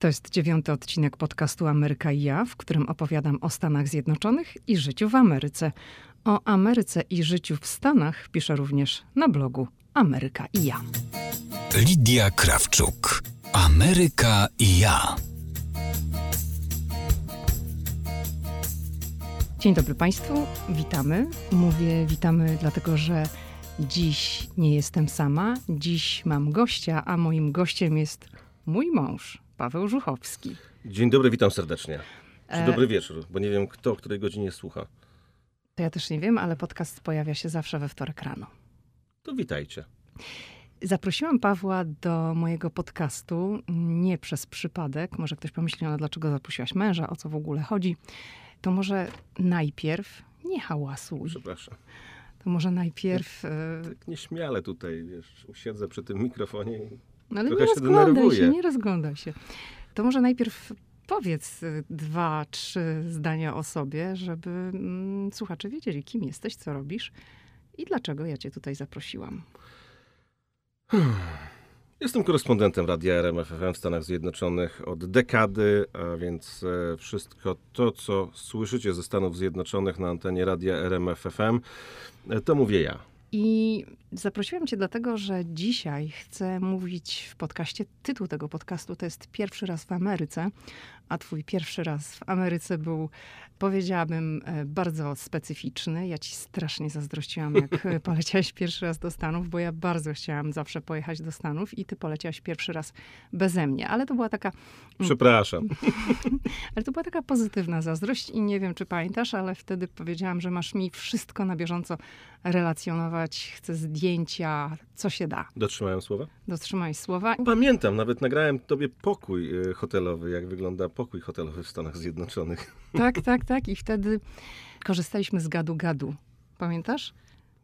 To jest dziewiąty odcinek podcastu Ameryka i ja, w którym opowiadam o Stanach Zjednoczonych i życiu w Ameryce. O Ameryce i życiu w Stanach piszę również na blogu Ameryka i ja. Lidia Krawczuk. Ameryka i ja. Dzień dobry Państwu, witamy. Mówię witamy, dlatego że dziś nie jestem sama. Dziś mam gościa, a moim gościem jest mój mąż, Paweł Żuchowski. Dzień dobry, witam serdecznie. Czy E- dobry wieczór, bo nie wiem kto o której godzinie słucha. To ja też nie wiem, ale podcast pojawia się zawsze we wtorek rano. To witajcie. Zaprosiłam Pawła do mojego podcastu nie przez przypadek. Może ktoś pomyśli, no dlaczego zaprosiłaś męża, o co w ogóle chodzi. To może najpierw, nie hałasuj, Przepraszam. to może najpierw... e, Tak nieśmiale tutaj, wiesz, usiedzę przy tym mikrofonie. i- No ale Trochę nie się rozglądaj się, denerwuję. nie rozglądaj się. To może najpierw powiedz y, dwa, trzy zdania o sobie, żeby mm, słuchacze wiedzieli, kim jesteś, co robisz i dlaczego ja cię tutaj zaprosiłam. Jestem korespondentem radia RMFFM w Stanach Zjednoczonych od dekady, a więc e, wszystko to, co słyszycie ze Stanów Zjednoczonych na antenie radia RMFFM, e, to mówię ja. I zaprosiłam cię dlatego, że dzisiaj chcę mówić w podcaście. Tytuł tego podcastu to jest Pierwszy raz w Ameryce, a twój pierwszy raz w Ameryce był, powiedziałabym, e, bardzo specyficzny. Ja ci strasznie zazdrościłam, jak e, poleciałeś pierwszy raz do Stanów, bo ja bardzo chciałam zawsze pojechać do Stanów i ty poleciałaś pierwszy raz beze mnie. Ale to była taka Przepraszam. ale to była taka pozytywna zazdrość i nie wiem, czy pamiętasz, ale wtedy powiedziałam, że masz mi wszystko na bieżąco relacjonować, chcę zdjęcia, co się da. Dotrzymałem słowa? Dotrzymaj słowa. Pamiętam, nawet nagrałem tobie pokój e, hotelowy, jak wygląda pokój hotelowy w Stanach Zjednoczonych. Tak, tak, tak. I wtedy korzystaliśmy z gadu-gadu. Pamiętasz?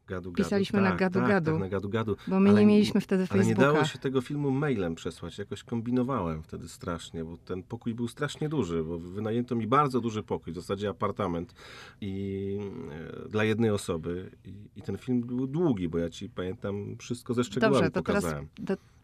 Gadu, gadu. Pisaliśmy na tak, gadu, tak, gadu. Tak, na gadu, gadu. Bo my Ale nie mieliśmy wtedy Ale nie Facebooka. dało się tego filmu mailem przesłać. Jakoś kombinowałem wtedy strasznie, bo ten pokój był strasznie duży, bo wynajęto mi bardzo duży pokój, w zasadzie apartament i e, dla jednej osoby. I, I ten film był długi, bo ja ci pamiętam wszystko ze szczegółami Dobrze, to teraz pokazałem.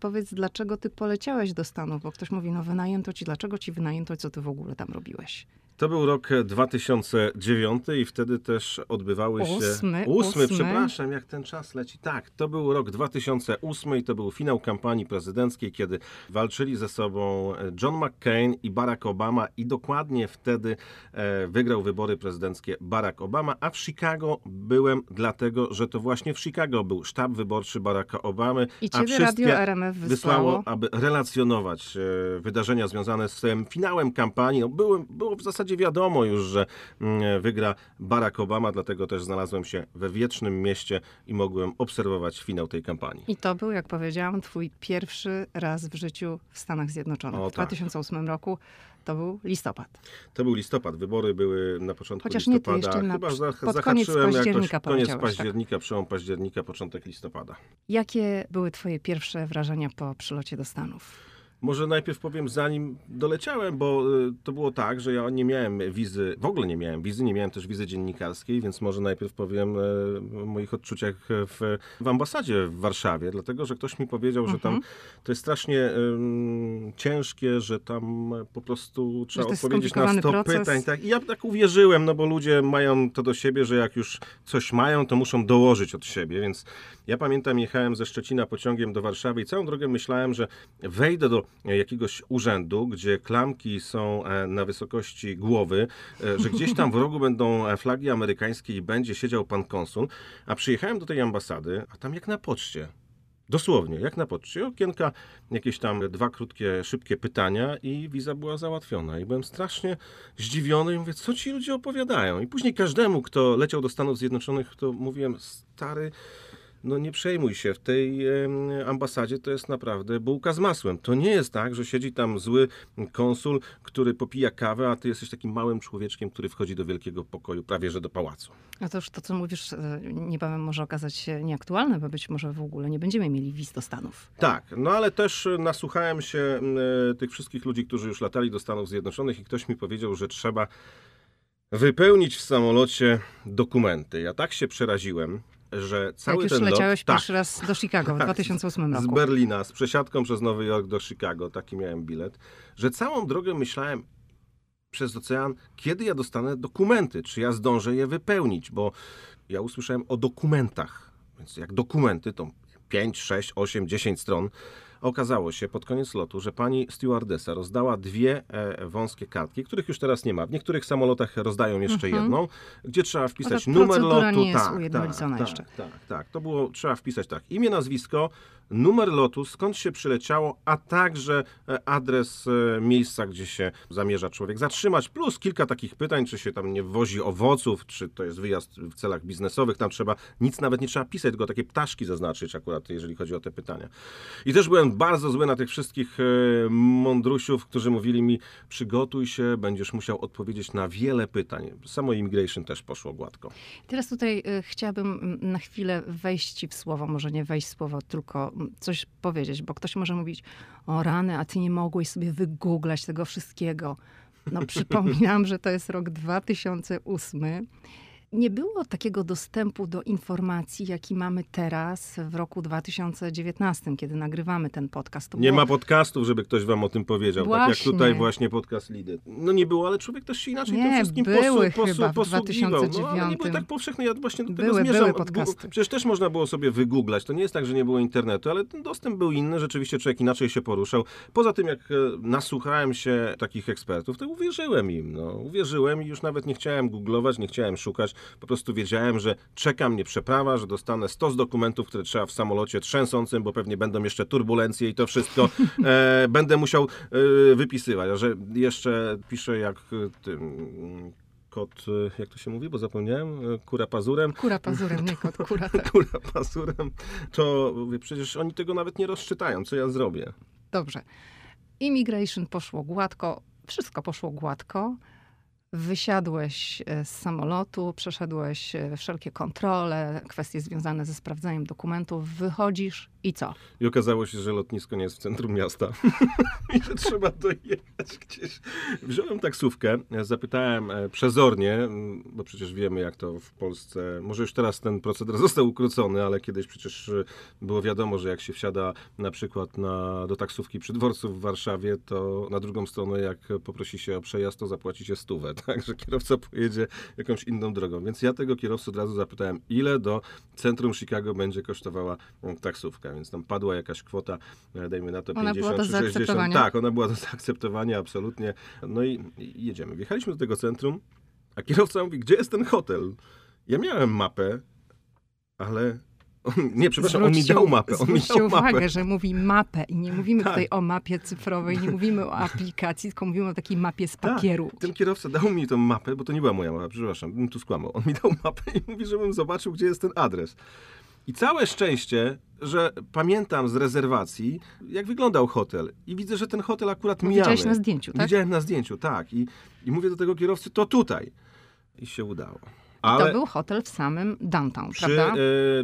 Powiedz, dlaczego ty poleciałeś do Stanów? Bo ktoś mówi, no wynajęto ci, dlaczego ci wynajęto, co ty w ogóle tam robiłeś? To był rok e, 2009 i wtedy też odbywały się... Ósmy, ósmy, przepraszam, jak ten czas leci. Tak, to był rok 2008 i to był finał kampanii prezydenckiej, kiedy walczyli ze sobą e, John McCain i Barack Obama i dokładnie wtedy e, wygrał wybory prezydenckie Barack Obama, a w Chicago byłem dlatego, że to właśnie w Chicago był sztab wyborczy Baracka Obamy, I a ciebie wszystkie Radio RMF wysłało. wysłało, aby relacjonować e, wydarzenia związane z tym finałem kampanii. No, było, było w zasadzie wiadomo już, że mm, wygra Barack Obama, dlatego też znalazłem się we wiecznym mieście i mogłem obserwować finał tej kampanii. I to był, jak powiedziałam, twój pierwszy raz w życiu w Stanach Zjednoczonych. O, w tak. 2008 roku to był listopad. To był listopad. Wybory były na początku Chociaż nie ty, listopada. jeszcze na- Chyba za, pod koniec zahaczyłem jakoś października koniec tak? października, przełom października, początek listopada. Jakie były twoje pierwsze wrażenia po przylocie do Stanów? Może najpierw powiem, zanim doleciałem, bo y, to było tak, że ja nie miałem wizy, w ogóle nie miałem wizy, nie miałem też wizy dziennikarskiej, więc może najpierw powiem y, o moich odczuciach w, w ambasadzie w Warszawie, dlatego że ktoś mi powiedział, że Mhm. tam to jest strasznie ym, ciężkie, że tam po prostu trzeba odpowiedzieć na skomplikowany 100 proces. pytań. Tak. I ja tak uwierzyłem, no bo ludzie mają to do siebie, że jak już coś mają, to muszą dołożyć od siebie, więc ja pamiętam, jechałem ze Szczecina pociągiem do Warszawy i całą drogę myślałem, że wejdę do jakiegoś urzędu, gdzie klamki są e, na wysokości głowy, e, że gdzieś tam w rogu będą e, flagi amerykańskie i będzie siedział pan konsul, a przyjechałem do tej ambasady, a tam jak na poczcie. Dosłownie, jak na poczcie. Okienka, jakieś tam dwa krótkie, szybkie pytania i wiza była załatwiona. I byłem strasznie zdziwiony i mówię, co ci ludzie opowiadają? I później każdemu, kto leciał do Stanów Zjednoczonych, to mówiłem, stary, no nie przejmuj się, w tej ambasadzie to jest naprawdę bułka z masłem. To nie jest tak, że siedzi tam zły konsul, który popija kawę, a ty jesteś takim małym człowieczkiem, który wchodzi do wielkiego pokoju, prawie że do pałacu. No to już to, co mówisz, e, niebawem może okazać się nieaktualne, bo być może w ogóle nie będziemy mieli wiz do Stanów. Tak, no ale też e, nasłuchałem się e, tych wszystkich ludzi, którzy już latali do Stanów Zjednoczonych i ktoś mi powiedział, że trzeba wypełnić w samolocie dokumenty. Ja tak się przeraziłem, że cały Jak już ten leciałeś lot... Tak, pierwszy raz do Chicago w 2008 z roku. Berlina, z przesiadką przez Nowy Jork do Chicago, taki miałem bilet, że całą drogę myślałem przez ocean, kiedy ja dostanę dokumenty, czy ja zdążę je wypełnić, bo ja usłyszałem o dokumentach, więc jak dokumenty to 5, 6, 8, 10 stron. Okazało się pod koniec lotu, że pani stewardesa rozdała dwie e, wąskie kartki, których już teraz nie ma. W niektórych samolotach rozdają jeszcze Mhm. jedną, gdzie trzeba wpisać numer lotu. nie jest tak, tak, jeszcze. Tak, tak, tak. To było, trzeba wpisać tak, imię, nazwisko, numer lotu, skąd się przyleciało, a także e, adres e, miejsca, gdzie się zamierza człowiek zatrzymać, plus kilka takich pytań, czy się tam nie wozi owoców, czy to jest wyjazd w celach biznesowych, tam trzeba, nic nawet nie trzeba pisać, tylko takie ptaszki zaznaczyć akurat, jeżeli chodzi o te pytania. I też byłem bardzo zły na tych wszystkich e, mądrusiów, którzy mówili mi, przygotuj się, będziesz musiał odpowiedzieć na wiele pytań. Samo immigration też poszło gładko. Teraz tutaj chciałabym mm, na chwilę wejść w słowo, może nie wejść w słowo, tylko coś powiedzieć, bo ktoś może mówić, o rany, a ty nie mogłeś sobie wygooglać tego wszystkiego. No przypominam, że to jest rok 2008. Nie było takiego dostępu do informacji, jaki mamy teraz w roku 2019, kiedy nagrywamy ten podcast. To Nie było- ma podcastów, żeby ktoś wam o tym powiedział. Tak jak Właśnie. tutaj właśnie podcast Lidy. No nie było, ale człowiek też się inaczej Nie, tym wszystkim były posu, posu, chyba posługiwał. No, ale nie 2009. były tak powszechne. Ja właśnie do tego Były, zmierzam. były podcasty. Przecież też można było sobie wygooglać. To nie jest tak, że nie było internetu, ale ten dostęp był inny. Rzeczywiście człowiek inaczej się poruszał. Poza tym, jak e, nasłuchałem się takich ekspertów, to uwierzyłem im. No, uwierzyłem i już nawet nie chciałem googlować, nie chciałem szukać. Po prostu wiedziałem, że czeka mnie przeprawa, że dostanę stos dokumentów, które trzeba w samolocie trzęsącym, bo pewnie będą jeszcze turbulencje i to wszystko e, będę musiał e, wypisywać. A że jeszcze piszę jak e, tym kot, e, jak to się mówi, bo zapomniałem, e, kura pazurem. Kura pazurem, nie kot, kura tak. Kura pazurem, to mówię, przecież oni tego nawet nie rozczytają, co ja zrobię. Dobrze. Immigration poszło gładko, wszystko poszło gładko. Wysiadłeś e, z samolotu, przeszedłeś e, wszelkie kontrole, kwestie związane ze sprawdzaniem dokumentów, wychodzisz i co? I okazało się, że lotnisko nie jest w centrum miasta i że trzeba dojechać gdzieś. Wziąłem taksówkę, zapytałem e, przezornie, bo przecież wiemy jak to w Polsce, może już teraz ten proceder został ukrócony, ale kiedyś przecież e, było wiadomo, że jak się wsiada na przykład na, do taksówki przy dworcu w Warszawie, to na drugą stronę jak poprosi się o przejazd, to zapłaci się stówę, tak, że kierowca pojedzie jakąś inną drogą. Więc ja tego kierowcy od razu zapytałem, ile do centrum Chicago będzie kosztowała m, więc tam padła jakaś kwota, e, dajmy na to Ona 50 była do czy 60. zaakceptowania? Tak, ona była do zaakceptowania, absolutnie. No i, jedziemy. Wjechaliśmy do tego centrum, a kierowca mówi, gdzie jest ten hotel? Ja miałem mapę, ale... On, nie, przepraszam, on mi dał mapę. On mi dał uwagę, mapę. że mówi mapę i nie mówimy Tak. tutaj o mapie cyfrowej, nie mówimy o aplikacji, tylko mówimy o takiej mapie z Tak, papieru. Ten kierowca dał mi tą mapę, bo to nie była moja mapa, przepraszam, bym tu skłamał. On mi dał mapę i mówi, żebym zobaczył, gdzie jest ten adres. I całe szczęście, że pamiętam z rezerwacji, jak wyglądał hotel. I widzę, że ten hotel akurat Bo mijamy. Widziałeś na zdjęciu, tak? Widziałem na zdjęciu, tak. I, I mówię do tego kierowcy, to tutaj. I się udało. To Ale był hotel w samym downtown, przy prawda? e,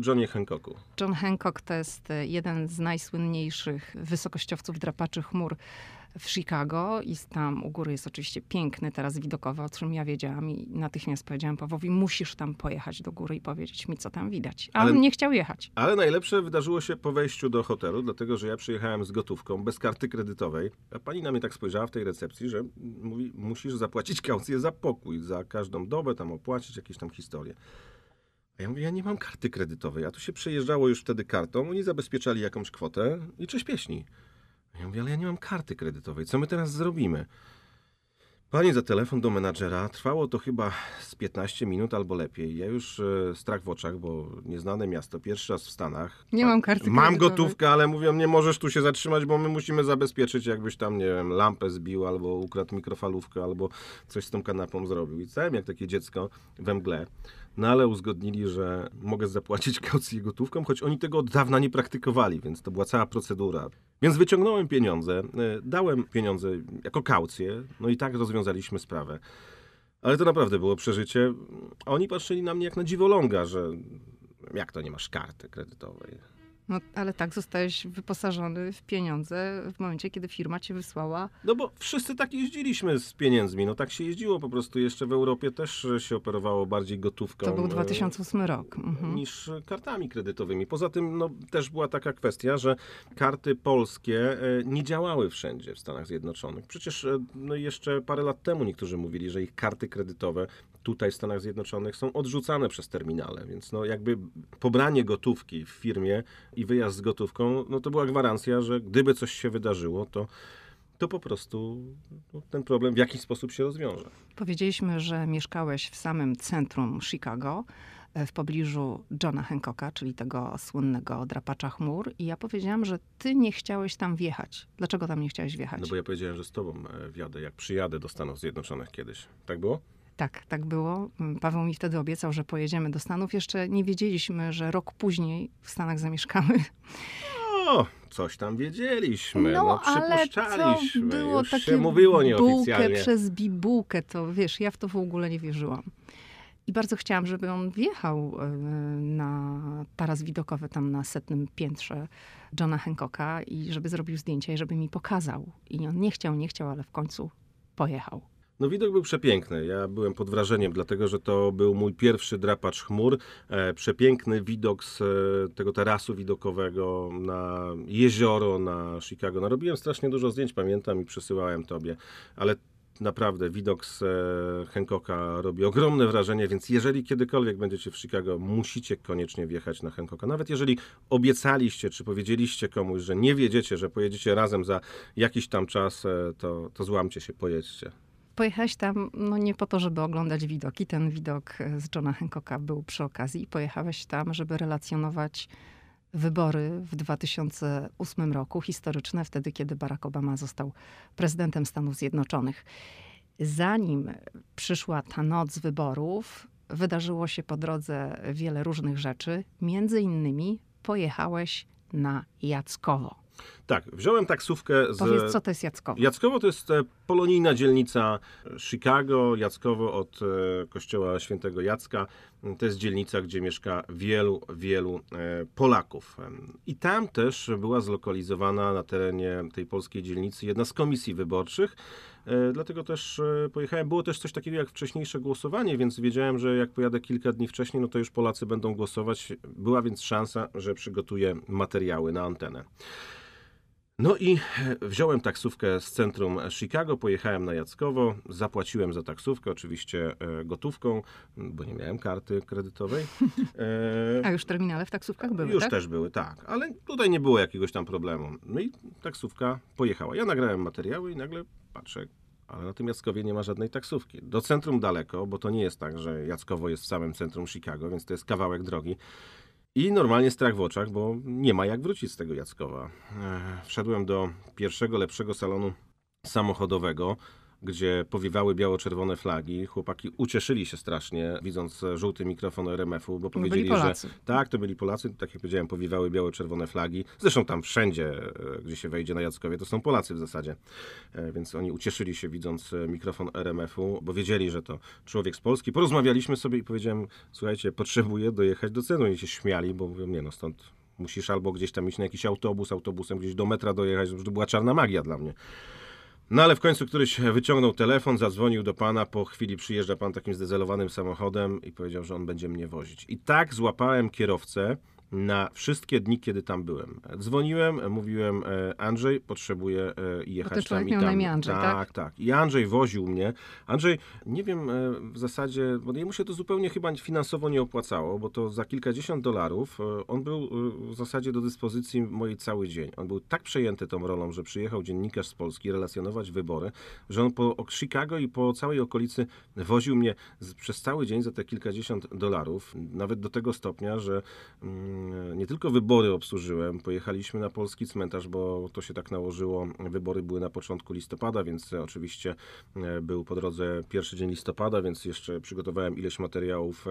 Johnie Hancocku. John Hancock to jest e, jeden z najsłynniejszych wysokościowców drapaczy chmur w Chicago i tam u góry jest oczywiście piękny teraz widokowo, o czym ja wiedziałam i natychmiast powiedziałam Pawłowi, musisz tam pojechać do góry i powiedzieć mi, co tam widać. A Ale- on nie chciał jechać. Ale najlepsze wydarzyło się po wejściu do hotelu, dlatego że ja przyjechałem z gotówką, bez karty kredytowej. A pani na mnie tak spojrzała w tej recepcji, że mówi, musisz zapłacić kaucję za pokój, za każdą dobę, tam opłacić jakieś tam historie. A ja mówię, ja nie mam karty kredytowej, a tu się przejeżdżało już wtedy kartą, oni zabezpieczali jakąś kwotę i cześć pieśni. Ja mówię, ale ja nie mam karty kredytowej, co my teraz zrobimy? Pani za telefon do menadżera. Trwało to chyba z 15 minut albo lepiej. Ja już e, strach w oczach, bo nieznane miasto, pierwszy raz w Stanach. Nie mam karty Mam kredytowej. gotówkę, ale mówią, nie możesz tu się zatrzymać, bo my musimy zabezpieczyć, jakbyś tam, nie wiem, lampę zbił, albo ukradł mikrofalówkę, albo coś z tą kanapą zrobił. I całem jak takie dziecko we mgle. No ale uzgodnili, że mogę zapłacić kaucję gotówką, choć oni tego od dawna nie praktykowali, więc to była cała procedura. Więc wyciągnąłem pieniądze, e, dałem pieniądze jako kaucję, no i tak rozwiązaliśmy sprawę. Ale to naprawdę było przeżycie. Oni patrzyli na mnie jak na dziwoląga, że jak to nie masz karty kredytowej? No, ale tak zostałeś wyposażony w pieniądze w momencie, kiedy firma cię wysłała. No bo wszyscy tak jeździliśmy z pieniędzmi. No tak się jeździło po prostu. Jeszcze w Europie też się operowało bardziej gotówką. To był e, 2008 rok. Mhm. niż kartami kredytowymi. Poza tym no, też była taka kwestia, że karty polskie e, nie działały wszędzie w Stanach Zjednoczonych. Przecież e, no, jeszcze parę lat temu niektórzy mówili, że ich karty kredytowe tutaj w Stanach Zjednoczonych są odrzucane przez terminale, więc no jakby pobranie gotówki w firmie i wyjazd z gotówką, no to była gwarancja, że gdyby coś się wydarzyło, to to po prostu no, ten problem w jakiś sposób się rozwiąże. Powiedzieliśmy, że mieszkałeś w samym centrum Chicago, e, w pobliżu Johna Hancocka, czyli tego słynnego drapacza chmur. I ja powiedziałam, że ty nie chciałeś tam wjechać. Dlaczego tam nie chciałeś wjechać? No bo ja powiedziałem, że z tobą e, wjadę, jak przyjadę do Stanów Zjednoczonych kiedyś. Tak było? Tak, tak było. Paweł mi wtedy obiecał, że pojedziemy do Stanów. Jeszcze nie wiedzieliśmy, że rok później w Stanach zamieszkamy. O, coś tam wiedzieliśmy, no, No, ale to przypuszczaliśmy. było Już takie się mówiło bułkę nieoficjalnie. przez bibułkę, to wiesz, ja w to w ogóle nie wierzyłam. I bardzo chciałam, żeby on wjechał e, na taras widokowy tam na setnym piętrze Johna Hancocka i żeby zrobił zdjęcia i żeby mi pokazał. I on nie chciał, nie chciał, ale w końcu pojechał. No widok był przepiękny. Ja byłem pod wrażeniem, dlatego że to był mój pierwszy drapacz chmur. E, przepiękny widok z e, tego tarasu widokowego na jezioro, na Chicago. Narobiłem strasznie dużo zdjęć, pamiętam i przesyłałem tobie, ale naprawdę widok z e, Hancocka robi ogromne wrażenie, więc jeżeli kiedykolwiek będziecie w Chicago, musicie koniecznie wjechać na Hancocka. Nawet jeżeli obiecaliście, czy powiedzieliście komuś, że nie wiedziecie, że pojedziecie razem za jakiś tam czas, to, to złamcie się, pojedźcie. Pojechałeś tam, no nie po to, żeby oglądać widoki. Ten widok e, z Johna Hancocka był przy okazji. Pojechałeś tam, żeby relacjonować wybory w 2008 roku, historyczne, wtedy, kiedy Barack Obama został prezydentem Stanów Zjednoczonych. Zanim przyszła ta noc wyborów, wydarzyło się po drodze wiele różnych rzeczy. Między innymi pojechałeś na Jackowo. Tak, wziąłem taksówkę z... Powiedz, co to jest Jackowo? Jackowo to jest e, polonijna dzielnica Chicago. Jackowo od e, kościoła świętego Jacka. To jest dzielnica, gdzie mieszka wielu, wielu e, Polaków. I tam też była zlokalizowana na terenie tej polskiej dzielnicy jedna z komisji wyborczych. Dlatego też pojechałem. Było też coś takiego jak wcześniejsze głosowanie, więc wiedziałem, że jak pojadę kilka dni wcześniej, no to już Polacy będą głosować. Była więc szansa, że przygotuję materiały na antenę. No i e, wziąłem taksówkę z centrum Chicago, pojechałem na Jackowo, zapłaciłem za taksówkę, oczywiście e, gotówką, bo nie miałem karty kredytowej. E, A już terminale w taksówkach były, już tak? też były, tak, ale tutaj nie było jakiegoś tam problemu. No i taksówka pojechała. Ja nagrałem materiały i nagle patrzę, ale na tym Jackowie nie ma żadnej taksówki. Do centrum daleko, bo to nie jest tak, że Jackowo jest w samym centrum Chicago, więc to jest kawałek drogi. I normalnie strach w oczach, bo nie ma jak wrócić z tego Jackowa. Ech, Wszedłem do pierwszego, lepszego salonu samochodowego, gdzie powiewały biało-czerwone flagi. Chłopaki ucieszyli się strasznie, widząc e, żółty mikrofon RMF-u, bo powiedzieli, że tak, to byli Polacy, tak jak powiedziałem, powiewały białe-czerwone flagi. Zresztą tam wszędzie, e, gdzie się wejdzie na Jackowie, to są Polacy w zasadzie. E, Więc oni ucieszyli się, widząc mikrofon RMF-u, bo wiedzieli, że to człowiek z Polski. Porozmawialiśmy sobie i powiedziałem, słuchajcie, potrzebuję dojechać do cenu. I się śmiali, bo mówią, nie no, stąd musisz albo gdzieś tam iść na jakiś autobus, autobusem gdzieś do metra dojechać, to była czarna magia dla mnie. No ale w końcu któryś wyciągnął telefon, zadzwonił do pana, po chwili przyjeżdża pan takim zdezelowanym samochodem i powiedział, że on będzie mnie wozić. I tak złapałem kierowcę na wszystkie dni, kiedy tam byłem. Dzwoniłem, mówiłem, e, Andrzej, potrzebuję e, jechać tam i miał tam. na imię Andrzej, tak? tak, tak. I Andrzej woził mnie. Andrzej, nie wiem e, w zasadzie, bo jemu się to zupełnie chyba finansowo nie opłacało, bo to za kilkadziesiąt dolarów on był w zasadzie do dyspozycji mojej cały dzień. On był tak przejęty tą rolą, że przyjechał dziennikarz z Polski relacjonować wybory, że on po Chicago i po całej okolicy woził mnie przez cały dzień za te kilkadziesiąt dolarów. Nawet do tego stopnia, że mm, nie tylko wybory obsłużyłem, pojechaliśmy na polski cmentarz, bo to się tak nałożyło. Wybory były na początku listopada, więc e, oczywiście e, był po drodze pierwszy dzień listopada, więc jeszcze przygotowałem ileś materiałów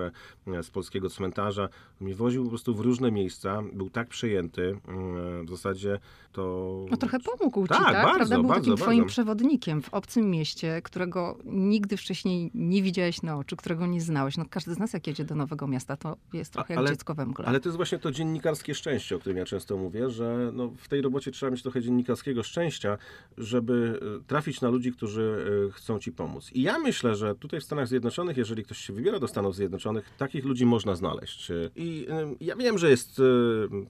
e, z polskiego cmentarza. Mnie woził po prostu w różne miejsca, był tak przejęty, mm, w zasadzie to... No trochę pomógł ci, Tak, tak? bardzo, Prawda? Był bardzo, takim twoim bardzo. przewodnikiem w obcym mieście, którego nigdy wcześniej nie widziałeś na oczy, którego nie znałeś. No każdy z nas, jak jedzie do nowego miasta, to jest trochę jak ale- dziecko we mgle. Ale to jest właśnie właśnie to dziennikarskie szczęście, o którym ja często mówię, że no, w tej robocie trzeba mieć trochę dziennikarskiego szczęścia, żeby e, trafić na ludzi, którzy e, chcą ci pomóc. I ja myślę, że tutaj w Stanach Zjednoczonych, jeżeli ktoś się wybiera do Stanów Zjednoczonych, takich ludzi można znaleźć. E, I ja wiem, że jest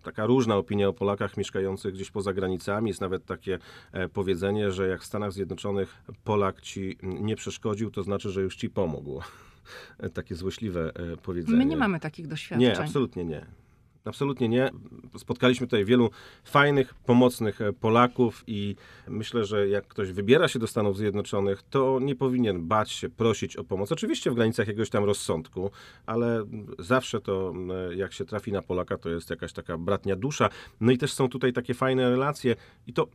taka różna opinia o Polakach mieszkających gdzieś poza granicami. Jest nawet takie powiedzenie, że jak w Stanach Zjednoczonych Polak ci nie przeszkodził, to znaczy, że już ci pomógł. Takie złośliwe powiedzenie. My nie mamy takich doświadczeń. Nie, absolutnie nie. Absolutnie nie. Spotkaliśmy tutaj wielu fajnych, pomocnych e, Polaków i myślę, że jak ktoś wybiera się do Stanów Zjednoczonych, to nie powinien bać się, prosić o pomoc. Oczywiście w granicach jakiegoś tam rozsądku, ale zawsze to, e, jak się trafi na Polaka, to jest jakaś taka bratnia dusza. No i też są tutaj takie fajne relacje i to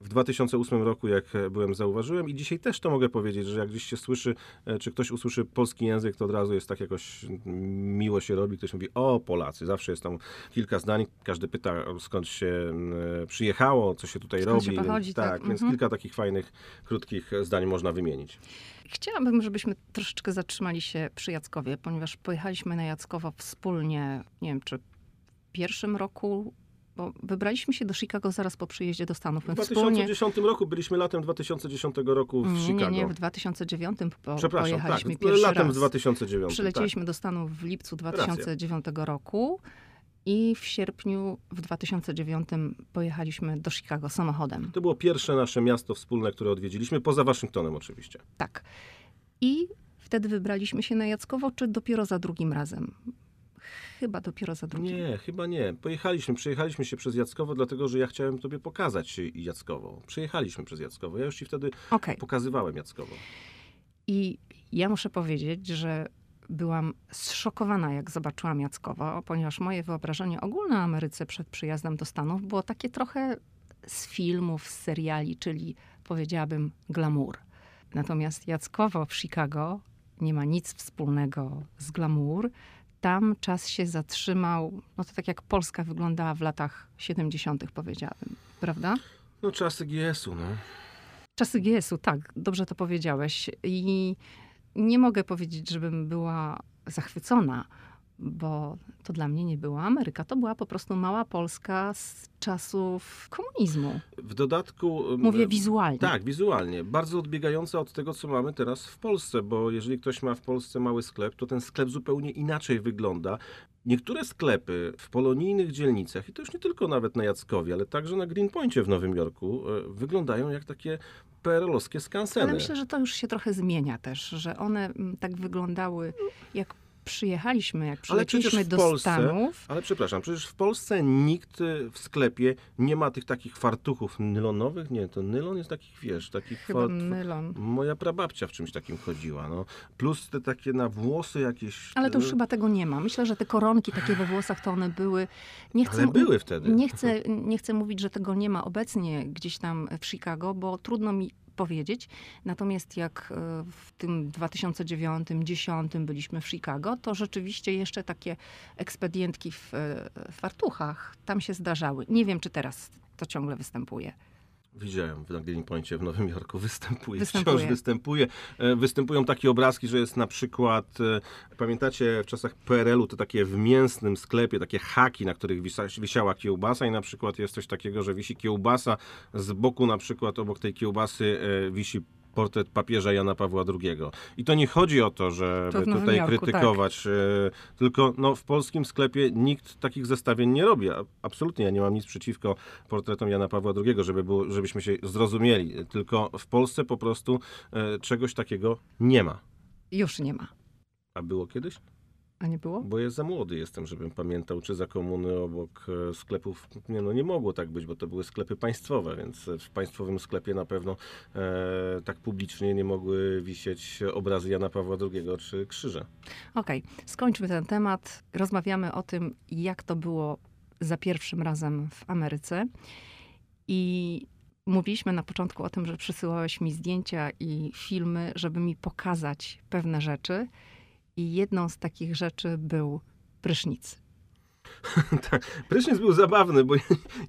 w 2008 roku, jak e, byłem, zauważyłem i dzisiaj też to mogę powiedzieć, że jak gdzieś się słyszy, e, czy ktoś usłyszy polski język, to od razu jest tak jakoś miło się robi. Ktoś mówi, o Polacy. Zawsze jest tam kilka zdań, każdy pyta, skąd się mm, przyjechało, co się tutaj Skąd się robi. pochodzi, więc, tak. tak, więc Mhm. kilka takich fajnych, krótkich zdań można wymienić. Chciałabym, żebyśmy troszeczkę zatrzymali się przy Jackowie, ponieważ pojechaliśmy na Jackowo wspólnie, nie wiem, czy w pierwszym roku, bo wybraliśmy się do Chicago zaraz po przyjeździe do Stanów. W wspólnie... 2010 roku byliśmy latem 2010 roku w Nie, Chicago. nie, nie, w 2009 po, Przepraszam, tak, pojechaliśmy pierwszy latem raz. w 2009. Przylecieliśmy do Stanów w lipcu 2009 roku i w sierpniu w 2009 pojechaliśmy do Chicago samochodem. Tak. To było pierwsze nasze miasto wspólne, które odwiedziliśmy, poza Waszyngtonem oczywiście. Tak. I wtedy wybraliśmy się na Jackowo, czy dopiero za drugim razem? Chyba dopiero za drugim. Nie, chyba nie. Pojechaliśmy, przejechaliśmy się przez Jackowo, dlatego że ja chciałem tobie pokazać Jackowo. Przejechaliśmy przez Jackowo. Ja już ci wtedy Okej. pokazywałem Jackowo. I ja muszę powiedzieć, że byłam zszokowana, jak zobaczyłam Jackowo, ponieważ moje wyobrażenie ogólne o Ameryce przed przyjazdem do Stanów było takie trochę z filmów, z seriali, czyli powiedziałabym glamour. Natomiast Jackowo w Chicago nie ma nic wspólnego z glamour. Tam czas się zatrzymał, no to tak jak Polska wyglądała w latach 70., powiedziałabym, prawda? No czasy GS-u, no. Czasy GS-u, tak, dobrze to powiedziałeś. I nie mogę powiedzieć, żebym była zachwycona, bo to dla mnie nie była Ameryka. To była po prostu mała Polska z czasów komunizmu. W dodatku... Mówię wizualnie. Tak, wizualnie. Bardzo odbiegająca od tego, co mamy teraz w Polsce, bo jeżeli ktoś ma w Polsce mały sklep, to ten sklep zupełnie inaczej wygląda. Niektóre sklepy w polonijnych dzielnicach, i to już nie tylko nawet na Jackowie, ale także na Greenpointie w Nowym Jorku, e, wyglądają jak takie PRL-owskie skanseny. Ale myślę, że to już się trochę zmienia też, że one mm, tak wyglądały, jak przyjechaliśmy, jak w do Polsce- Stanów. Ale przepraszam, przecież w Polsce nikt y, w sklepie nie ma tych takich fartuchów nylonowych. Nie, to nylon jest takich, wiesz, takich Chyba fart... nylon. Moja prababcia w czymś takim chodziła, no. Plus te takie na włosy jakieś... Ale to już y, chyba tego nie ma. Myślę, że te koronki takie we włosach, to one były... Nie chcę, Ale były wtedy. Nie chcę, nie chcę mówić, że tego nie ma obecnie gdzieś tam w Chicago, bo trudno mi powiedzieć. Natomiast jak e, w tym 2009-2010 byliśmy w Chicago, to rzeczywiście jeszcze takie ekspedientki w e, fartuchach tam się zdarzały. Nie wiem, czy teraz to ciągle występuje. Widziałem na Greenpointie w Nowym Jorku, występuje, Występuje. wciąż występuje. Występują takie obrazki, że jest na przykład, e, pamiętacie w czasach PRL-u te takie w mięsnym sklepie, takie haki, na których wisa, wisiała kiełbasa i na przykład jest coś takiego, że wisi kiełbasa, z boku na przykład obok tej kiełbasy e, wisi portret papieża Jana Pawła II. I to nie chodzi o to, żeby To tutaj Jorku, tak. krytykować, e, tylko no, w polskim sklepie nikt takich zestawień nie robi. Absolutnie, ja nie mam nic przeciwko portretom Jana Pawła II, żeby było, żebyśmy się zrozumieli. Tylko w Polsce po prostu e, czegoś takiego nie ma. Już nie ma. A było kiedyś? A nie było? Bo ja za młody jestem, żebym pamiętał, czy za komuny obok e, sklepów. Nie, no nie mogło tak być, bo to były sklepy państwowe, więc w państwowym sklepie na pewno e, tak publicznie nie mogły wisieć obrazy Jana Pawła II czy krzyże. Okej, skończmy ten temat. Rozmawiamy o tym, jak to było za pierwszym razem w Ameryce. I mówiliśmy na początku o tym, że przysyłałeś mi zdjęcia i filmy, żeby mi pokazać pewne rzeczy. I jedną z takich rzeczy był prysznic. Tak, prysznic był zabawny, bo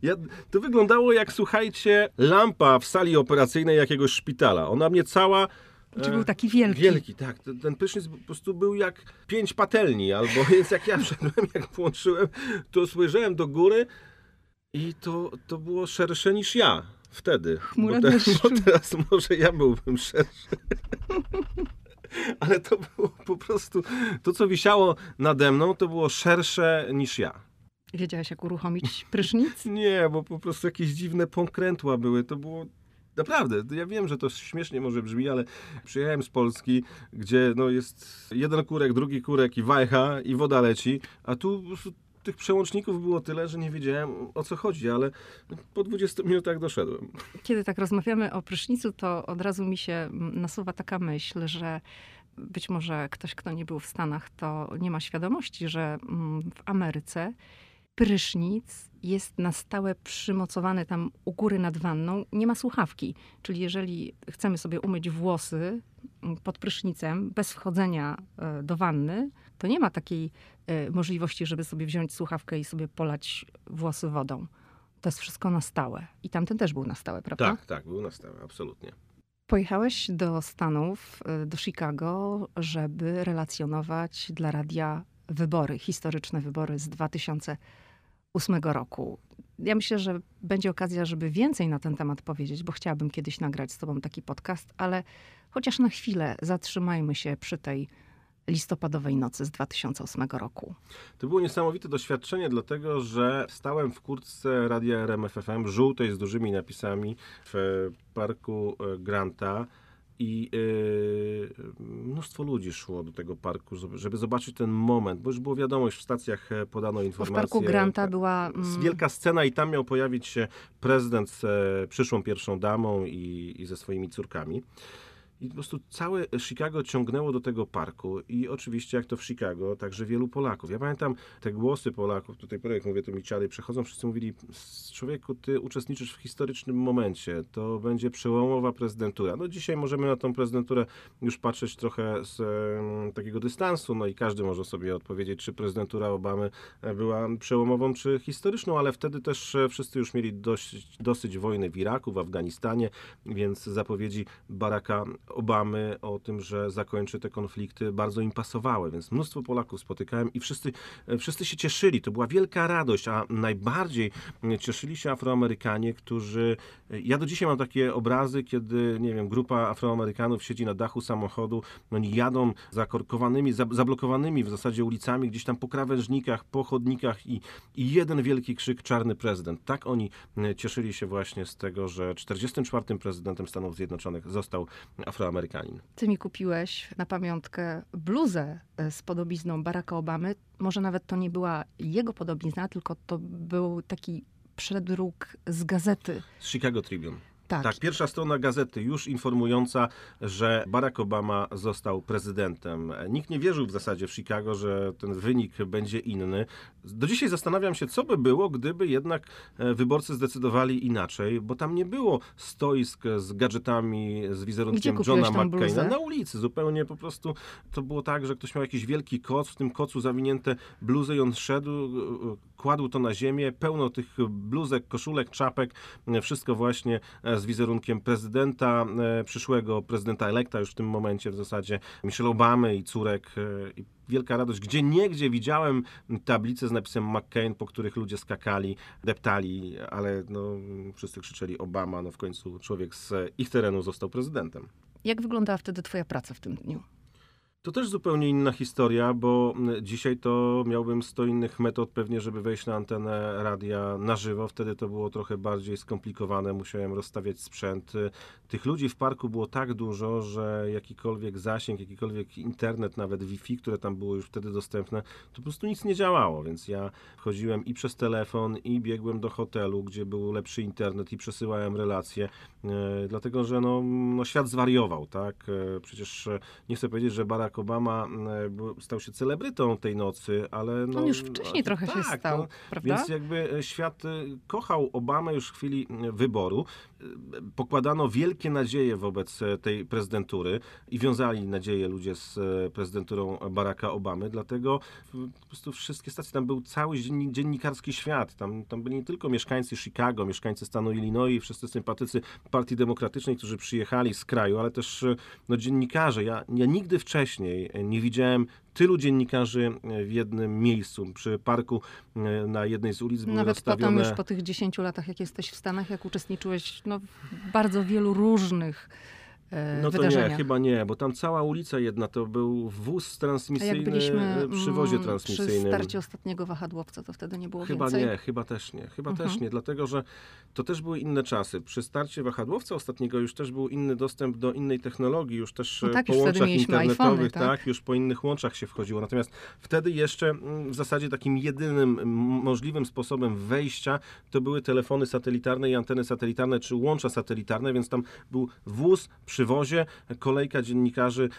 ja, to wyglądało jak, słuchajcie, lampa w sali operacyjnej jakiegoś szpitala. Ona mnie cała Czy E, był taki wielki? Wielki, tak. Ten, prysznic po prostu był jak pięć patelni, albo więc jak ja wszedłem, jak włączyłem, to spojrzałem do góry i to, to było szersze niż ja wtedy. Chmura bo, te, bo teraz może ja byłbym szerszy. Ale to było po prostu, to co wisiało nade mną, to było szersze niż ja. Wiedziałeś, jak uruchomić prysznic? Nie, bo po prostu jakieś dziwne pokrętła były. To było. Naprawdę, ja wiem, że to śmiesznie może brzmi, ale przyjechałem z Polski, gdzie no jest jeden kurek, drugi kurek i wajcha i woda leci, a tu tych przełączników było tyle, że nie wiedziałem o co chodzi, ale po 20 minutach doszedłem. Kiedy tak rozmawiamy o prysznicu, to od razu mi się nasuwa taka myśl, że być może ktoś, kto nie był w Stanach, to nie ma świadomości, że mm, w Ameryce prysznic jest na stałe przymocowany tam u góry nad wanną, nie ma słuchawki. Czyli jeżeli chcemy sobie umyć włosy mm, pod prysznicem, bez wchodzenia e, do wanny, to nie ma takiej e, możliwości, żeby sobie wziąć słuchawkę i sobie polać włosy wodą. To jest wszystko na stałe. I tamten też był na stałe, prawda? Tak, tak, był na stałe, absolutnie. Pojechałeś do Stanów, y, do Chicago, żeby relacjonować dla radia wybory, historyczne wybory z 2008 roku. Ja myślę, że będzie okazja, żeby więcej na ten temat powiedzieć, bo chciałabym kiedyś nagrać z tobą taki podcast, ale chociaż na chwilę zatrzymajmy się przy tej listopadowej nocy z 2008 roku. To było niesamowite doświadczenie, dlatego że stałem w kurtce radia RMFFM, żółtej z dużymi napisami w parku e, Granta i e, mnóstwo ludzi szło do tego parku, żeby- zobaczyć ten moment, bo już było wiadomo, już w stacjach e, podano Bo w informacje. parku Granta była... mm, Wielka scena i tam miał pojawić się prezydent z przyszłą pierwszą damą i, i ze swoimi córkami. I po prostu całe Chicago ciągnęło do tego parku i oczywiście jak to w Chicago, także wielu Polaków. Ja pamiętam te głosy Polaków, tutaj projekt mówię, to mi ciary przechodzą, wszyscy mówili, "S- człowieku, ty uczestniczysz w historycznym momencie, to będzie przełomowa prezydentura. No dzisiaj możemy na tą prezydenturę już patrzeć trochę z em, takiego dystansu, no i każdy może sobie odpowiedzieć, czy prezydentura Obamy e, była przełomową, czy historyczną, ale wtedy też e, wszyscy już mieli dość, dosyć wojny w Iraku, w Afganistanie, więc zapowiedzi Baracka Obamy o tym, że zakończy te konflikty, bardzo im pasowały, więc mnóstwo Polaków spotykałem i wszyscy, e, wszyscy się cieszyli. To była wielka radość, a najbardziej e, cieszyli się Afroamerykanie, którzy... e, Ja do dzisiaj mam takie obrazy, kiedy, nie wiem, grupa Afroamerykanów siedzi na dachu samochodu, oni jadą zakorkowanymi, za- zablokowanymi w zasadzie ulicami, gdzieś tam po krawężnikach, po chodnikach i, i jeden wielki krzyk czarny prezydent. Tak oni e, cieszyli się właśnie z tego, że 44. prezydentem Stanów Zjednoczonych został Afroamerykanin. Ty mi kupiłeś na pamiątkę bluzę e, z podobizną Baracka Obamy. Może nawet to nie była jego podobizna, tylko to był taki przedruk z gazety. Z Chicago Tribune. Tak. Tak, pierwsza strona gazety już informująca, że Barack Obama został prezydentem. Nikt nie wierzył w zasadzie w Chicago, że ten wynik będzie inny. Do dzisiaj zastanawiam się, co by było, gdyby jednak e, wyborcy zdecydowali inaczej, bo tam nie było stoisk z gadżetami, z wizerunkiem Johna McCaina. Na ulicy zupełnie po prostu to było tak, że ktoś miał jakiś wielki koc, w tym kocu zawinięte bluzy i on szedł, kładł to na ziemię, pełno tych bluzek, koszulek, czapek, wszystko właśnie e, z wizerunkiem prezydenta, e, przyszłego prezydenta elekta już w tym momencie w zasadzie, Michelle Obamy i córek e, i wielka radość. Gdzie niegdzie widziałem tablice z napisem McCain, po których ludzie skakali, deptali, ale no, wszyscy krzyczeli Obama, no w końcu człowiek z ich terenu został prezydentem. Jak wyglądała wtedy twoja praca w tym dniu? To też zupełnie inna historia, bo dzisiaj to miałbym 100 innych metod pewnie, żeby wejść na antenę radia na żywo. Wtedy to było trochę bardziej skomplikowane, musiałem rozstawiać sprzęt. Y, Tych ludzi w parku było tak dużo, że jakikolwiek zasięg, jakikolwiek internet, nawet Wi-Fi, które tam było już wtedy dostępne, to po prostu nic nie działało, więc ja chodziłem i przez telefon, i biegłem do hotelu, gdzie był lepszy internet i przesyłałem relacje, e, dlatego że no, no świat zwariował, tak? E, Przecież nie chcę powiedzieć, że Barack Barack Obama e, był- stał się celebrytą tej nocy, ale no... On już wcześniej trochę się tak, stał, no, prawda? Więc jakby e, świat e, kochał Obamę już w chwili e, wyboru. E, Pokładano wielkie nadzieje wobec e, tej prezydentury i wiązali nadzieje ludzie z e, prezydenturą Baracka Obamy, dlatego po prostu wszystkie stacje, tam był cały dzienni- dziennikarski świat, tam, tam byli nie tylko mieszkańcy Chicago, mieszkańcy stanu Illinois, wszyscy sympatycy Partii Demokratycznej, którzy przyjechali z kraju, ale też e, no, dziennikarze. Ja, ja nigdy wcześniej e, nie widziałem tylu dziennikarzy w jednym miejscu. Przy parku e, na jednej z ulic były Nawet rozstawione... potem już po tych 10 latach, jak jesteś w Stanach, jak uczestniczyłeś no, w bardzo wielu różnych e, No to wydarzeniach. nie, chyba nie, bo tam cała ulica jedna to był wóz A transmisyjny jak byliśmy e, przy wozie mm, przy transmisyjnym. starcie ostatniego wahadłowca, to wtedy nie było Chyba więcej? nie, chyba też nie. Chyba Mhm. też nie, dlatego że to też były inne czasy. Przy starcie wahadłowca ostatniego już też był inny dostęp do innej technologii, już też No e, tak, po już łączach internetowych, tak? tak, już po innych łączach się wchodziło. Natomiast wtedy jeszcze mm, w zasadzie takim jedynym mm, możliwym sposobem wejścia to były telefony satelitarne i anteny satelitarne, czy łącza satelitarne, więc tam był wóz przy wozie, kolejka dziennikarzy,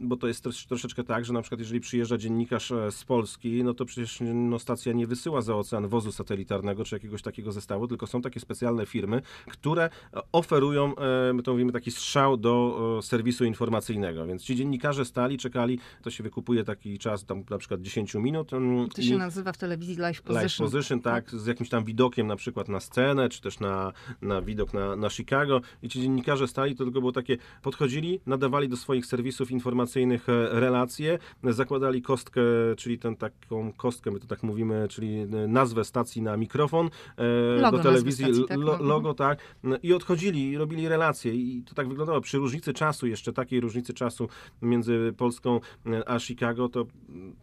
bo to jest też troszeczkę tak, że na przykład jeżeli przyjeżdża dziennikarz e, z Polski, no to przecież no, stacja nie wysyła za ocean wozu satelitarnego czy jakiegoś takiego zestawu, tylko są takie specjalne firmy, które e, oferują, e, my to mówimy, taki strzał do serwisu informacyjnego. Więc ci dziennikarze stali, czekali, to się wykupuje taki czas, tam na przykład 10 minut. mm, To się nazywa w telewizji live position. Live position, tak, z jakimś tam widokiem na przykład na scenę, czy też na, na widok na, na Chicago i ci dziennikarze stali, to tylko było takie, podchodzili, nadawali do swoich serwisów informacyjnych e, relacje, zakładali kostkę, czyli tę taką kostkę, my to tak mówimy, czyli e, nazwę stacji na mikrofon e, Logo do telewizji, stacji, tak? lo, logo, tak, no i odchodzili i robili relacje i to tak wyglądało. Przy różnicy czasu, jeszcze takiej różnicy czasu między Polską a Chicago, to,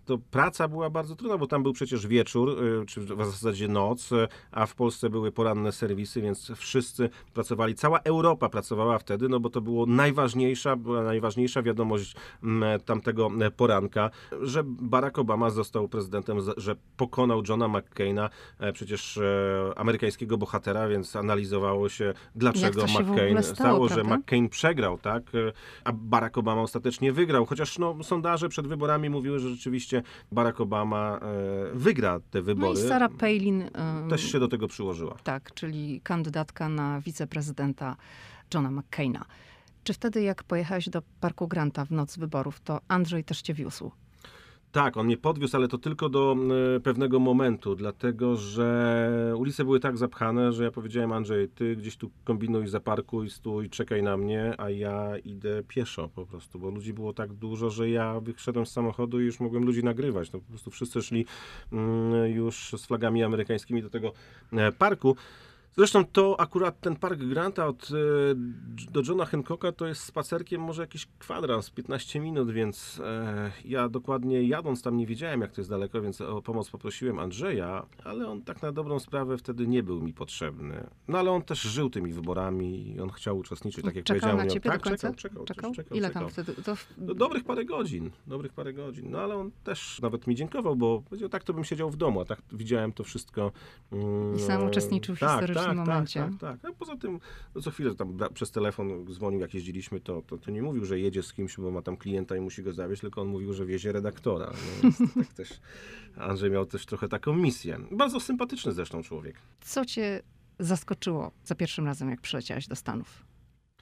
to praca była bardzo trudna, bo tam był przecież wieczór, czy w zasadzie noc, a w Polsce były poranne serwisy, więc wszyscy pracowali, cała Europa pracowała wtedy, no bo to było najważniejsza, była najważniejsza wiadomość m, tamtego e, poranka, że Barack Obama został prezydentem, że pokonał Johna McCaina, e, przecież e, amerykańskiego bohatera, więc analizowało się, dlaczego ogóle McCain stało, że prawda? McCain przegrał, tak? A Barack Obama ostatecznie wygrał. Chociaż no, sondaże przed wyborami mówiły, że rzeczywiście Barack Obama wygra te No wybory. i Sarah Palin, Też się do tego przyłożyła. tak, czyli kandydatka na wiceprezydenta Johna McCaina. Czy wtedy, jak pojechałeś do Parku Granta w noc wyborów, to Andrzej też cię wiózł? Tak, on mnie podwiózł, ale to tylko do e, pewnego momentu, dlatego że ulice były tak zapchane, że ja powiedziałem Andrzej, ty gdzieś tu kombinuj, zaparkuj, stój, czekaj na mnie, a ja idę pieszo po prostu, bo ludzi było tak dużo, że ja wyszedłem z samochodu i już mogłem ludzi nagrywać. No, po prostu wszyscy szli mm, już z flagami amerykańskimi do tego e, parku. Zresztą to akurat ten park Granta od, e, do Johna Hancocka to jest spacerkiem może jakiś kwadrans, 15 minut, więc e, ja dokładnie jadąc tam nie wiedziałem jak to jest daleko, więc o pomoc poprosiłem Andrzeja, ale on tak na dobrą sprawę wtedy nie był mi potrzebny. No ale on też żył tymi wyborami i on chciał uczestniczyć, tak jak Czekał powiedziałem. na ciebie tak, do końca? czekał, czekał, Czekał? czekał, Ile czekał. tam wtedy? To. No, dobrych parę godzin, dobrych parę godzin. No ale on też nawet mi dziękował, bo powiedział, tak to bym siedział w domu, a tak widziałem to wszystko. mm, I sam uczestniczył w tak, historycznym tak, momencie. Tak, tak, tak. A poza tym, no co chwilę tam przez telefon dzwonił, jak jeździliśmy, to, to, to nie mówił, że jedzie z kimś, bo ma tam klienta i musi go zawieźć, tylko on mówił, że wiezie redaktora. No, tak też Andrzej miał też trochę taką misję. Bardzo sympatyczny zresztą człowiek. Co cię zaskoczyło za pierwszym razem, jak przyleciałeś do Stanów?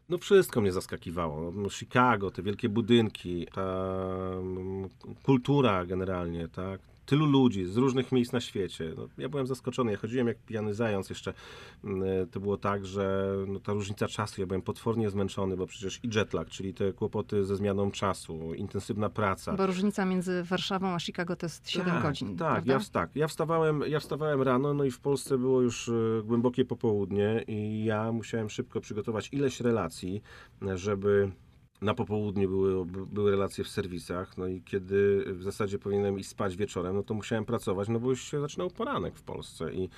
No wszystko mnie zaskakiwało. No, Chicago, te wielkie budynki, ta mm, kultura generalnie, tak? Tylu ludzi z różnych miejsc na świecie. No, ja byłem zaskoczony. Ja chodziłem jak pijany zając jeszcze. Mm, To było tak, że no, ta różnica czasu, ja byłem potwornie zmęczony, bo przecież i jetlag, czyli te kłopoty ze zmianą czasu, intensywna praca. Bo różnica między Warszawą a Chicago to jest 7 tak, godzin. Tak, prawda? ja, tak. Ja, wstawałem, ja wstawałem rano, no i w Polsce było już e, głębokie popołudnie i ja musiałem szybko przygotować ileś relacji, e, żeby na popołudnie były, by- były relacje w serwisach, no i kiedy w zasadzie powinienem iść spać wieczorem, no to musiałem pracować, no bo już się zaczynał poranek w Polsce i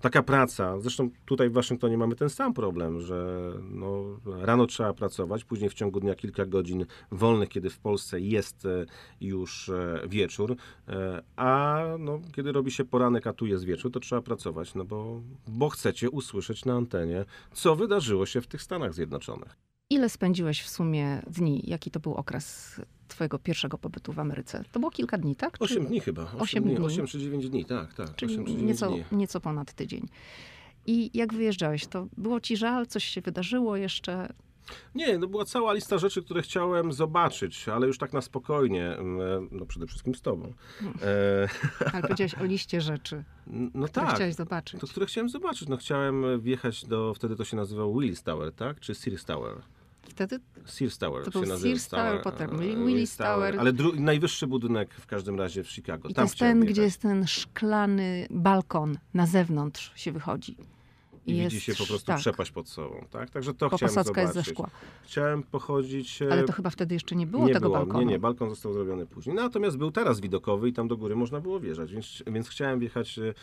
taka praca, zresztą tutaj w Waszyngtonie mamy ten sam problem, że no, rano trzeba pracować, później w ciągu dnia kilka godzin wolnych, kiedy w Polsce jest e, już e, wieczór, e, a no, kiedy robi się poranek, a tu jest wieczór, to trzeba pracować, no bo, bo chcecie usłyszeć na antenie, co wydarzyło się w tych Stanach Zjednoczonych. Ile spędziłeś w sumie dni? Jaki to był okres twojego pierwszego pobytu w Ameryce? To było kilka dni, tak? Czy- Osiem dni chyba. Osiem Osiem dni. dni. Osiem czy dziewięć dni, tak, tak. Czyli czy nieco, dni. nieco ponad tydzień. I jak wyjeżdżałeś, to było ci żal? Coś się wydarzyło jeszcze? Nie, no była cała lista rzeczy, które chciałem zobaczyć, ale już tak na spokojnie, mm, no przede wszystkim z tobą. E, Ale powiedziałeś o liście rzeczy, no które tak, chciałeś zobaczyć. to które chciałem zobaczyć. No chciałem wjechać do, wtedy to się nazywał Willis Tower, tak? Czy Sears Tower? Wtedy Sears Tower To był. Sears Tower, potem e, Willis Tower. Ale najwyższy budynek w każdym razie w Chicago. I to Tam jest chciałem ten, gdzie jest ten szklany balkon na zewnątrz się wychodzi. I jest, widzi się po prostu tak, przepaść pod sobą, tak? Także to Bo chciałem posadzka jest zobaczyć. ze szkła. Chciałem pochodzić... e, Ale to chyba wtedy jeszcze nie było nie tego było, balkonu. Nie, nie, balkon został zrobiony później. Natomiast był teraz widokowy i tam do góry można było wjeżdżać, więc, więc chciałem wjechać. E,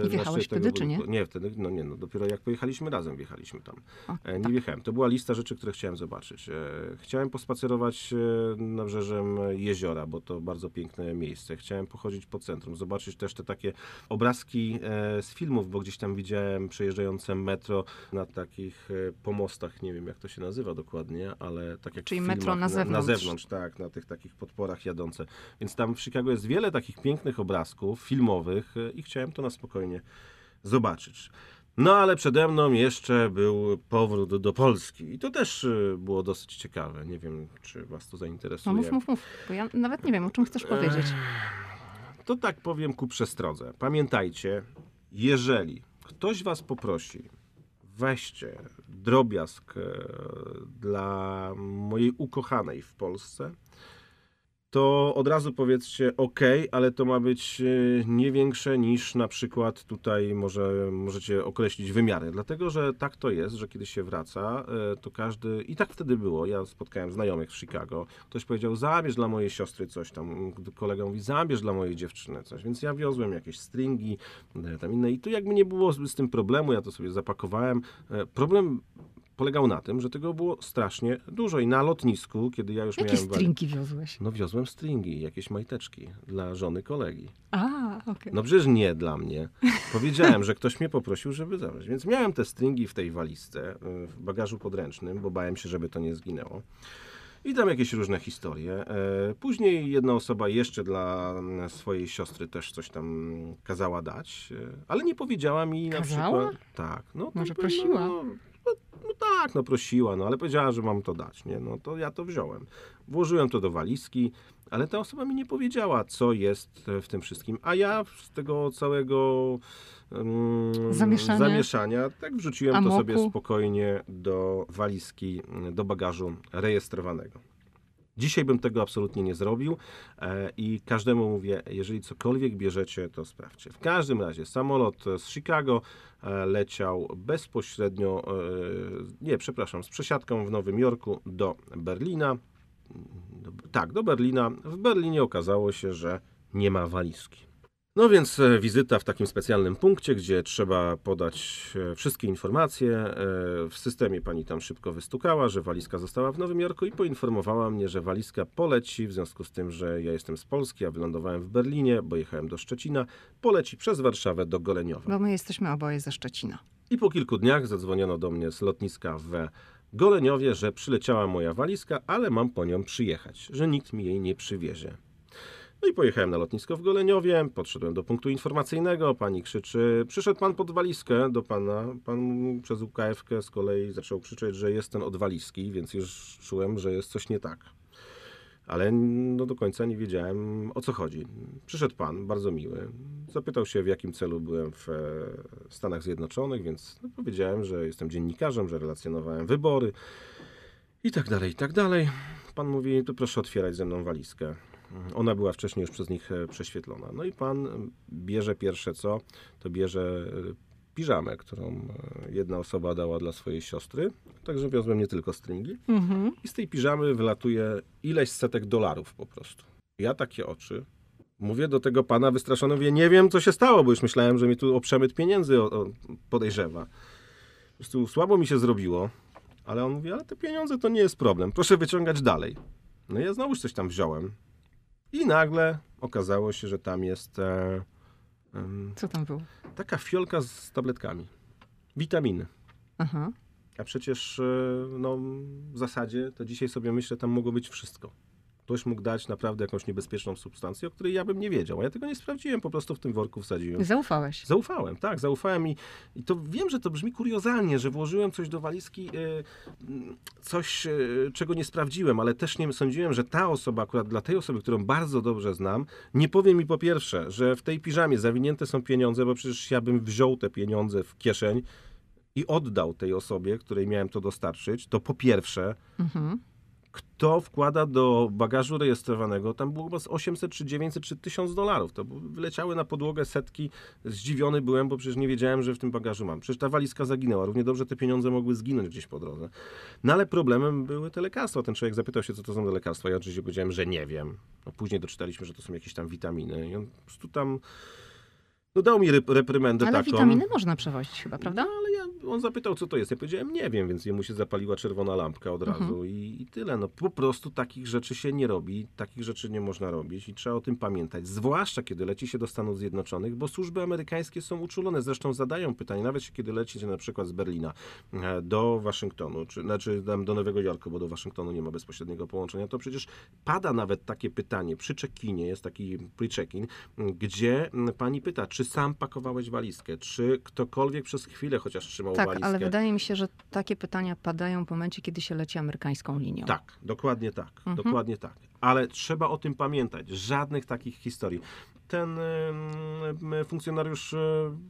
I na wjechałeś wtedy, czy nie? Nie, wtedy, no nie, no dopiero jak pojechaliśmy razem, wjechaliśmy tam. O, E, nie tak. wjechałem. To była lista rzeczy, które chciałem zobaczyć. E, chciałem pospacerować e, nabrzeżem jeziora, bo to bardzo piękne miejsce. Chciałem pochodzić po centrum, zobaczyć też te takie obrazki e, z filmów, bo gdzieś tam widziałem przejeżdżające metro na takich e, pomostach, nie wiem jak to się nazywa dokładnie, ale tak jak Czyli metro filmach, na Na zewnątrz. zewnątrz, tak, na tych takich podporach jadące. Więc tam w Chicago jest wiele takich pięknych obrazków filmowych e, i chciałem to na spokojnie zobaczyć. No ale przede mną jeszcze był powrót do Polski i to też e, było dosyć ciekawe. Nie wiem, czy was to No zainteresuje. mów, mów, mów, bo ja nawet nie wiem, o czym chcesz powiedzieć. To tak powiem ku przestrodze. Pamiętajcie, jeżeli ktoś was poprosi, weźcie drobiazg e, dla mojej ukochanej w Polsce, to od razu powiedzcie ok, ale to ma być e, nie większe niż na przykład tutaj może możecie określić wymiary. Dlatego, że tak to jest, że kiedy się wraca, e, to każdy, i tak wtedy było, ja spotkałem znajomych w Chicago, ktoś powiedział zabierz dla mojej siostry coś tam, kolega mówi zabierz dla mojej dziewczyny coś, więc ja wiozłem jakieś stringi, e, tam inne i tu jakby nie było z, tym problemu, ja to sobie zapakowałem. Problem polegał na tym, że tego było strasznie dużo i na lotnisku, kiedy ja już Jakie miałem... wali- stringi wiozłeś? no wiozłem stringi, jakieś majteczki dla żony kolegi. A, okej. No przecież nie dla mnie. Powiedziałem, że ktoś mnie poprosił, żeby zabrać. Więc miałem te stringi w tej walizce, y, w bagażu podręcznym, bo bałem się, żeby to nie zginęło. I tam jakieś różne historie. E, Później jedna osoba jeszcze dla mm, swojej siostry też coś tam kazała dać, e, ale nie powiedziała mi na Kazała? przykład. Tak. No, Może no, prosiła? No, no, no tak, no prosiła, no ale powiedziała, że mam to dać, nie? No to ja to wziąłem. Włożyłem to do walizki, ale ta osoba mi nie powiedziała, co jest e, w tym wszystkim. A ja z tego całego mm, Zamieszania. zamieszania tak wrzuciłem to Amoku. sobie spokojnie do walizki, mm, do bagażu rejestrowanego. Dzisiaj bym tego absolutnie nie zrobił e, i każdemu mówię, jeżeli cokolwiek bierzecie, to sprawdźcie. W każdym razie samolot z Chicago e, leciał bezpośrednio, e, nie, przepraszam, z przesiadką w Nowym Jorku do Berlina. Do, tak, do Berlina. W Berlinie okazało się, że nie ma walizki. No więc e, wizyta w takim specjalnym punkcie, gdzie trzeba podać e, wszystkie informacje. E, W systemie pani tam szybko wystukała, że walizka została w Nowym Jorku i poinformowała mnie, że walizka poleci, w związku z tym, że ja jestem z Polski, a wylądowałem w Berlinie, bo jechałem do Szczecina, poleci przez Warszawę do Goleniowa. Bo my jesteśmy oboje ze Szczecina. I po kilku dniach zadzwoniono do mnie z lotniska w Goleniowie, że przyleciała moja walizka, ale mam po nią przyjechać, że nikt mi jej nie przywiezie. No i pojechałem na lotnisko w Goleniowie, podszedłem do punktu informacyjnego, pani krzyczy, przyszedł pan pod walizkę do pana, pan przez UKF z kolei zaczął krzyczeć, że jest ten od walizki, więc już czułem, że jest coś nie tak. Ale no, do końca nie wiedziałem o co chodzi. Przyszedł pan, bardzo miły. Zapytał się, w jakim celu byłem w e, Stanach Zjednoczonych, więc no, powiedziałem, że jestem dziennikarzem, że relacjonowałem wybory i tak dalej, i tak dalej. Pan mówi, to proszę otwierać ze mną walizkę. Ona była wcześniej już przez nich e, prześwietlona. No i pan m, bierze pierwsze co, to bierze e, piżamę, którą e, jedna osoba dała dla swojej siostry. Także wiozłem nie tylko stringi. Mhm. I z tej piżamy wylatuje ileś setek dolarów po prostu. Ja takie oczy. Mówię do tego pana wystraszony, mówię, nie wiem co się stało, bo już myślałem, że mi tu o przemyt pieniędzy o, o, podejrzewa. Po prostu słabo mi się zrobiło, ale on mówi, ale te pieniądze to nie jest problem, proszę wyciągać dalej. No ja znowuż coś tam wziąłem. I nagle okazało się, że tam jest e, em, Co tam było? taka fiolka z tabletkami. Witaminy. Aha. A przecież e, no, w zasadzie to dzisiaj sobie myślę, tam mogło być wszystko. Ktoś mógł dać naprawdę jakąś niebezpieczną substancję, o której ja bym nie wiedział. A ja tego nie sprawdziłem, po prostu w tym worku wsadziłem. Zaufałeś. Zaufałem, tak, zaufałem i, i to wiem, że to brzmi kuriozalnie, że włożyłem coś do walizki, e, coś, e, czego nie sprawdziłem, ale też nie sądziłem, że ta osoba, akurat dla tej osoby, którą bardzo dobrze znam, nie powie mi po pierwsze, że w tej piżamie zawinięte są pieniądze, bo przecież ja bym wziął te pieniądze w kieszeń i oddał tej osobie, której miałem to dostarczyć, to po pierwsze, Mhm. Kto wkłada do bagażu rejestrowanego, tam było chyba z 800 czy 900 czy 1000 dolarów. To wyleciały na podłogę setki. Zdziwiony byłem, bo przecież nie wiedziałem, że w tym bagażu mam. Przecież ta walizka zaginęła. Równie dobrze te pieniądze mogły zginąć gdzieś po drodze. No ale problemem były te lekarstwa. Ten człowiek zapytał się, co to są te lekarstwa. Ja oczywiście powiedziałem, że nie wiem. No, później doczytaliśmy, że to są jakieś tam witaminy. I on po prostu tam no, dał mi rep- reprymendę Ale taką. witaminy można przewozić chyba, prawda? No, ale ja, on zapytał, co to jest. Ja powiedziałem, nie wiem, więc jemu się zapaliła czerwona lampka od Mhm. razu i, i tyle. No, po prostu takich rzeczy się nie robi, takich rzeczy nie można robić i trzeba o tym pamiętać. Zwłaszcza, kiedy leci się do Stanów Zjednoczonych, bo służby amerykańskie są uczulone. Zresztą zadają pytanie, nawet kiedy lecicie na przykład z Berlina e, do Waszyngtonu, czy znaczy tam do Nowego Jorku, bo do Waszyngtonu nie ma bezpośredniego połączenia, to przecież pada nawet takie pytanie przy check-inie, jest taki pre-check-in, gdzie pani pyta, czy sam pakowałeś walizkę, czy ktokolwiek przez chwilę chociaż trzymał Tak, walizkę. ale wydaje mi się, że takie pytania padają w momencie, kiedy się leci amerykańską linią. Tak, dokładnie tak, Mhm. dokładnie tak. Ale trzeba o tym pamiętać. Żadnych takich historii. Ten funkcjonariusz y,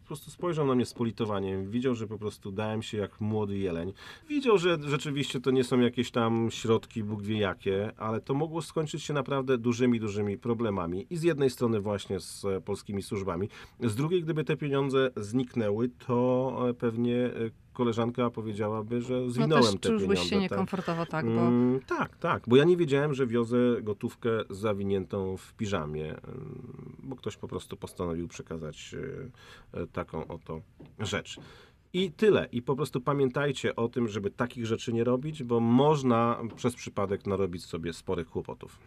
po prostu spojrzał na mnie z politowaniem. Widział, że po prostu dałem się jak młody jeleń. Widział, że rzeczywiście to nie są jakieś tam środki, Bóg wie jakie, ale to mogło skończyć się naprawdę dużymi, dużymi problemami. I z jednej strony właśnie z e, polskimi służbami, z drugiej, gdyby te pieniądze zniknęły, to e, pewnie e, koleżanka powiedziałaby, że No zwinąłem też te pieniądze. się tak. niekomfortowo, tak, bo Mm, tak, tak, bo ja nie wiedziałem, że wiozę gotówkę zawiniętą w piżamie, ym, bo ktoś po prostu postanowił przekazać y, y, taką oto rzecz. I tyle. I po prostu pamiętajcie o tym, żeby takich rzeczy nie robić, bo można przez przypadek narobić sobie sporych kłopotów.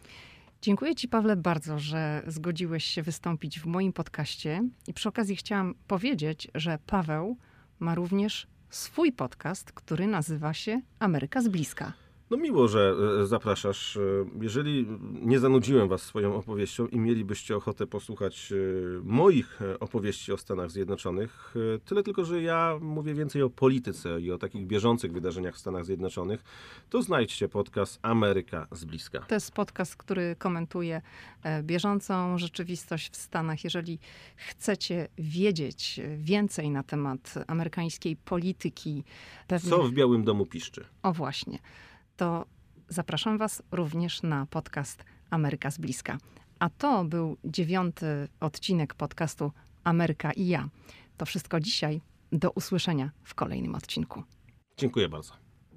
Dziękuję Ci, Pawle, bardzo, że zgodziłeś się wystąpić w moim podcaście. I przy okazji chciałam powiedzieć, że Paweł ma również swój podcast, który nazywa się Ameryka z bliska. No miło, że e, zapraszasz. E, Jeżeli nie zanudziłem was swoją opowieścią i mielibyście ochotę posłuchać e, moich opowieści o Stanach Zjednoczonych, tyle tylko, że ja mówię więcej o polityce i o takich bieżących wydarzeniach w Stanach Zjednoczonych, to znajdźcie podcast Ameryka z bliska. To jest podcast, który komentuje bieżącą rzeczywistość w Stanach. Jeżeli chcecie wiedzieć więcej na temat amerykańskiej polityki, pewnie... Co w Białym Domu piszczy? O właśnie. To zapraszam Was również na podcast Ameryka z bliska. A to był dziewiąty odcinek podcastu Ameryka i ja. To wszystko dzisiaj. Do usłyszenia w kolejnym odcinku. Dziękuję bardzo.